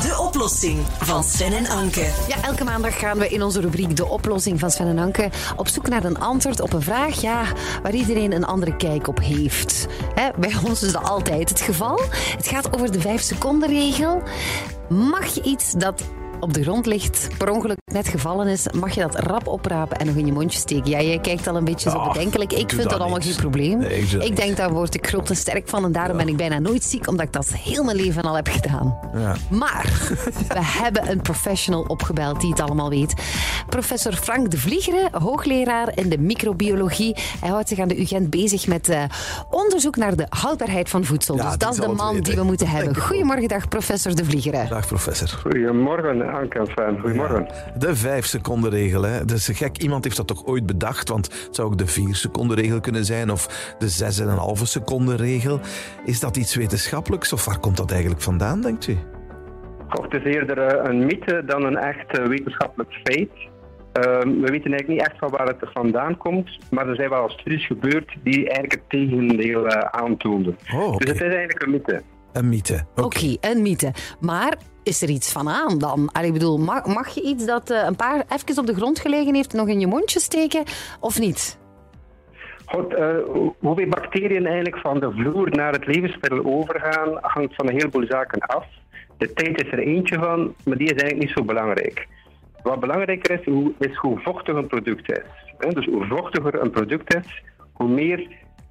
De oplossing van Sven en Anke. Ja, elke maandag gaan we in onze rubriek De oplossing van Sven en Anke op zoek naar een antwoord op een vraag ja, waar iedereen een andere kijk op heeft. Bij ons is dat altijd het geval. Het gaat over de 5 seconden regel. Mag je iets dat op de grond ligt, per ongeluk net gevallen is, mag je dat rap oprapen en nog in je mondje steken. Ja, jij kijkt al een beetje zo bedenkelijk. Ik vind dat dat allemaal geen probleem. Nee, ik denk, daar word ik groot en sterk van en daarom ben ik bijna nooit ziek, omdat ik dat heel mijn leven al heb gedaan. Ja. Maar we hebben een professional opgebeld die het allemaal weet. Professor Frank de Vliegere, hoogleraar in de microbiologie. Hij houdt zich aan de UGent bezig met eh, onderzoek naar de houdbaarheid van voedsel. Ja, dus dat is de man weten. die we moeten hebben. Goedemorgen, dag professor de Vliegere. Dag professor. Goedemorgen, Anke en. Goedemorgen. De vijf seconden regel. Hè. Dat is gek. Iemand heeft dat toch ooit bedacht? Want het zou ook de vier seconden regel kunnen zijn of de zes en een halve seconde regel. Is dat iets wetenschappelijks of waar komt dat eigenlijk vandaan, denkt u? Goh, Het is eerder eh, een mythe dan een echt eh, wetenschappelijk feit. Ehm, we weten eigenlijk niet echt van waar het vandaan komt, maar er zijn wel studies gebeurd die eigenlijk het tegendeel eh, aantoonden. Oh. Dus het is eigenlijk een mythe. Een mythe. Oké. Een mythe. Maar is er iets van aan dan? Allee, ik bedoel, mag, mag je iets dat eh, een paar even op de grond gelegen heeft nog in je mondje steken of niet? Goed, eh, hoe- hoeveel bacteriën eigenlijk van de vloer naar het levensmiddel overgaan, hangt van een heleboel zaken af. De tijd is er eentje van, maar die is eigenlijk niet zo belangrijk. Wat belangrijker is, hoe, is hoe vochtig een product is. Hè, Dus hoe vochtiger een product is, hoe meer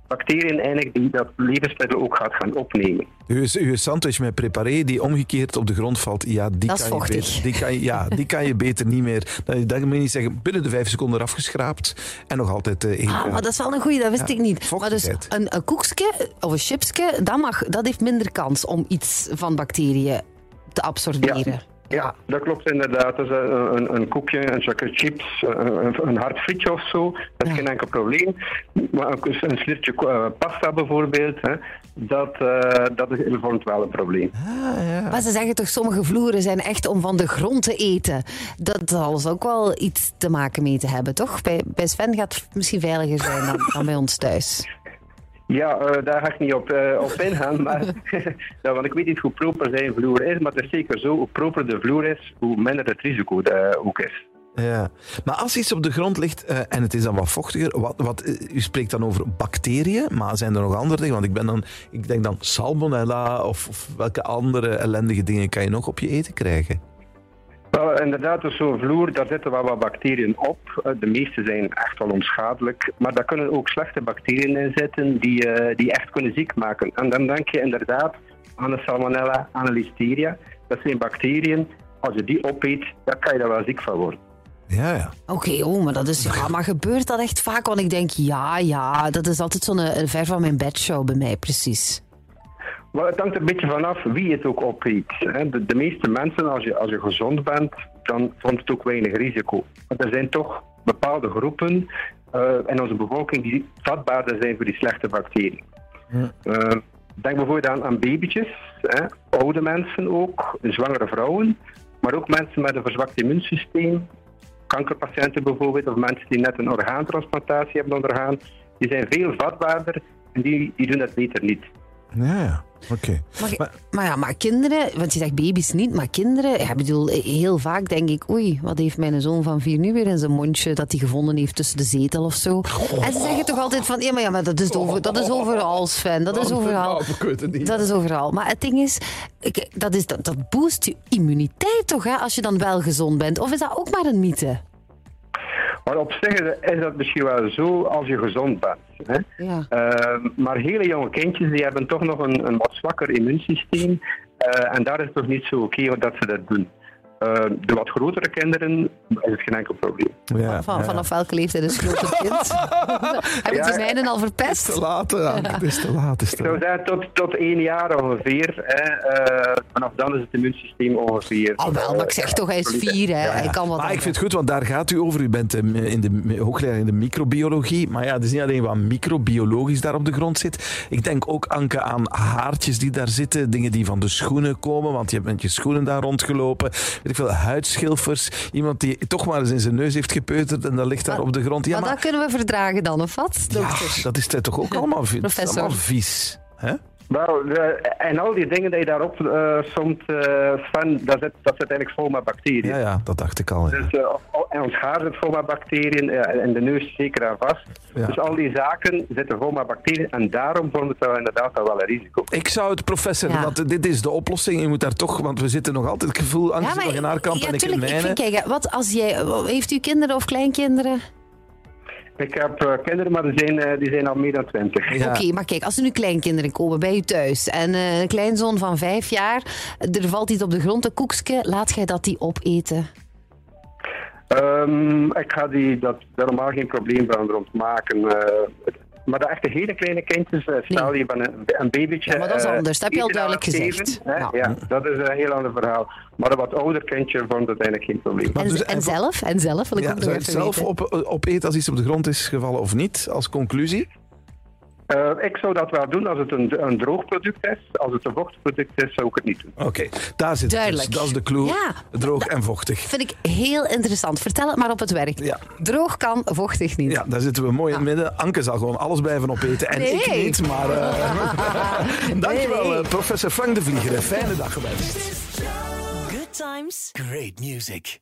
bacteriën eigenlijk die dat levensmiddel ook gaat gaan opnemen. Uw, uw sandwich met preparé die omgekeerd op de grond valt, ja, die, Dat kan, je beter, die, kan, je, ja, die kan je beter niet meer. Dat, moet je niet zeggen, binnen de vijf seconden eraf geschraapt en nog altijd eh, één. Ah, maar dat is wel een goeie, dat wist Ja, ik niet. Maar dus een, een koekje of een chipsje, dat, mag, dat heeft minder kans om iets van bacteriën te absorberen. Ja, dat klopt inderdaad. Dus een, een, een koekje, een zakje chips, een, een- hard frietje of zo, dat is Ja. geen enkel probleem. Maar een, een sliertje eh, pasta bijvoorbeeld, hè, dat, eh, dat is, vormt wel een probleem. Maar ze zeggen toch, sommige vloeren zijn echt om van de grond te eten. Dat zal dus ook wel iets te maken mee te hebben, toch? Bij, bij Sven gaat het misschien veiliger zijn dan, dan bij ons thuis. Ja, eh, daar ga ik niet op, eh, op ingaan, maar, ja, want ik weet niet hoe proper zijn vloer is, maar het is zeker zo, hoe proper de vloer is, hoe minder het risico eh, ook is. Ja. Maar als iets op de grond ligt en het is dan wat vochtiger, wat, wat, u spreekt dan over bacteriën, maar zijn er nog andere dingen? Want ik, ben dan, ik denk dan salmonella of, of welke andere ellendige dingen kan je nog op je eten krijgen? Wel, inderdaad, dus zo'n vloer, daar zitten wel wat bacteriën op. Eh, De meeste zijn echt wel onschadelijk. Maar daar kunnen ook slechte bacteriën in zitten die, eh, die echt kunnen ziek maken. En dan denk je inderdaad aan de salmonella, aan de listeria. Dat zijn bacteriën, als je die opeet, dan kan je daar wel ziek van worden. Ja, ja. Oké, oh, maar dat is... Ja, maar gebeurt dat echt vaak? Want ik denk, ja, ja, dat is altijd zo'n eh, ver van mijn bedshow bij mij, precies. Maar het hangt een beetje vanaf wie het ook opeet. hè. De, de meeste mensen, als je, als je gezond bent, dan vormt het ook weinig risico. Maar er zijn toch bepaalde groepen eh, in onze bevolking die vatbaarder zijn voor die slechte bacteriën. Eh, denk bijvoorbeeld aan, aan babytjes, hè, oude mensen ook, zwangere vrouwen, maar ook mensen met een verzwakt immuunsysteem, kankerpatiënten bijvoorbeeld, of mensen die net een orgaantransplantatie hebben ondergaan, die zijn veel vatbaarder en die, die doen dat beter niet. Ja, ja. Oké. Maar, Maar- maar ja, maar kinderen, want je zegt baby's niet, maar kinderen, ja, ik bedoel, heel vaak denk ik, oei, wat heeft mijn zoon van vier nu weer in zijn mondje dat hij gevonden heeft tussen de zetel of zo. En ze zeggen toch altijd van, ja, maar, ja, maar dat, is over, dat is overal, Sven, dat is overal. Weet het niet. Dat is overal. Maar het ding is, ik- dat, is dat, dat boost je immuniteit toch, hè, als je dan wel gezond bent? Of is dat ook maar een mythe? Maar op zich is dat misschien wel zo als je gezond bent. Hè? Ja. Eh, maar hele jonge kindjes die hebben toch nog een, een wat zwakker immuunsysteem. Eh, en daar is het toch niet zo oké dat ze dat doen. Eh, de wat grotere kinderen is het geen enkel probleem. Ja, Van, ja. vanaf welke leeftijd is groot het kind? Hebben Ja, de mijnen al verpest? Te laat, ja. Het is te laat. Is Ik te zou laat. zeggen tot, tot één jaar ongeveer. Hè. Eh, vanaf dan is het immuunsysteem ongeveer. Oh wel, maar ik zeg toch, hij is vier, hè. Hij kan wat Maar ik vind het goed, want daar gaat u over. U bent eh, in de, hoogleraar in de microbiologie. Maar ja, het is niet alleen wat microbiologisch daar op de grond zit. Ik denk ook, Anke, aan haartjes die daar zitten. Dingen die van de schoenen komen, want je hebt met je schoenen daar rondgelopen. Ik veel, huidschilfers. Iemand die toch maar eens in zijn neus heeft gepeuterd en dat ligt daar Maar- op de grond. Ja, maar, maar dat kunnen we verdragen dan, of wat, ja, dokter? dat is toch ook allemaal, Professor. allemaal vies. Hè? Wel, de- en al die dingen die je daarop eh somt, eh, Sven, dat zit, dat zit eigenlijk vol met bacteriën. Ja, ja, dat dacht ik al. ja. Dus, eh, en ons haar zit vol met bacteriën, eh, en de neus zeker en vast. Ja. Dus al die zaken zitten vol met bacteriën en daarom vormt het wel inderdaad wel wel een risico. Ik zou het, professor, Ja. want dit is de oplossing. Je moet daar toch, want we zitten nog altijd het gevoel, angst nog in haar kamp ja, en ik in ik mijne. vind, kijk, wat als jij, heeft u kinderen of kleinkinderen? Ik heb eh, kinderen, maar die zijn, eh, die zijn al meer dan twintig. Ja. Oké, maar kijk, als er nu kleinkinderen komen bij u thuis en eh, een kleinzoon van vijf jaar, er valt iets op de grond, een koekje, laat jij dat die opeten? Ehm, ik ga die, dat, daar normaal geen probleem van rond maken. Maar de echte hele kleine kindjes, eh, stel je van een, een babytje. Ja, maar dat is eh, anders. Dat heb je al eten duidelijk gezegd. hè, Ja. ja. dat is een heel ander verhaal. Maar een wat ouder kindje vond het eigenlijk geen probleem. En, dus- en en- zelf? En zelf wil ik Ja, ook nog zou je het even zelf weten. op, opeten als iets op de grond is gevallen of niet, als conclusie? Eh, ik zou dat wel doen als het een, een droog product is. Als het een vochtig product is, zou ik het niet doen. Oké, daar zit het Duidelijk. dus. Dat is de clue. Ja. Droog en vochtig. Vind ik heel interessant. Vertel het maar op het werk. Ja. Droog kan, vochtig niet. Ja, daar zitten we mooi in het midden. Anke zal gewoon alles blijven opeten. En ik Nee. niet, maar... eh, dankjewel, Nee, eh, professor Frank de Vlieger. Fijne dag gewenst. Good times. Great music.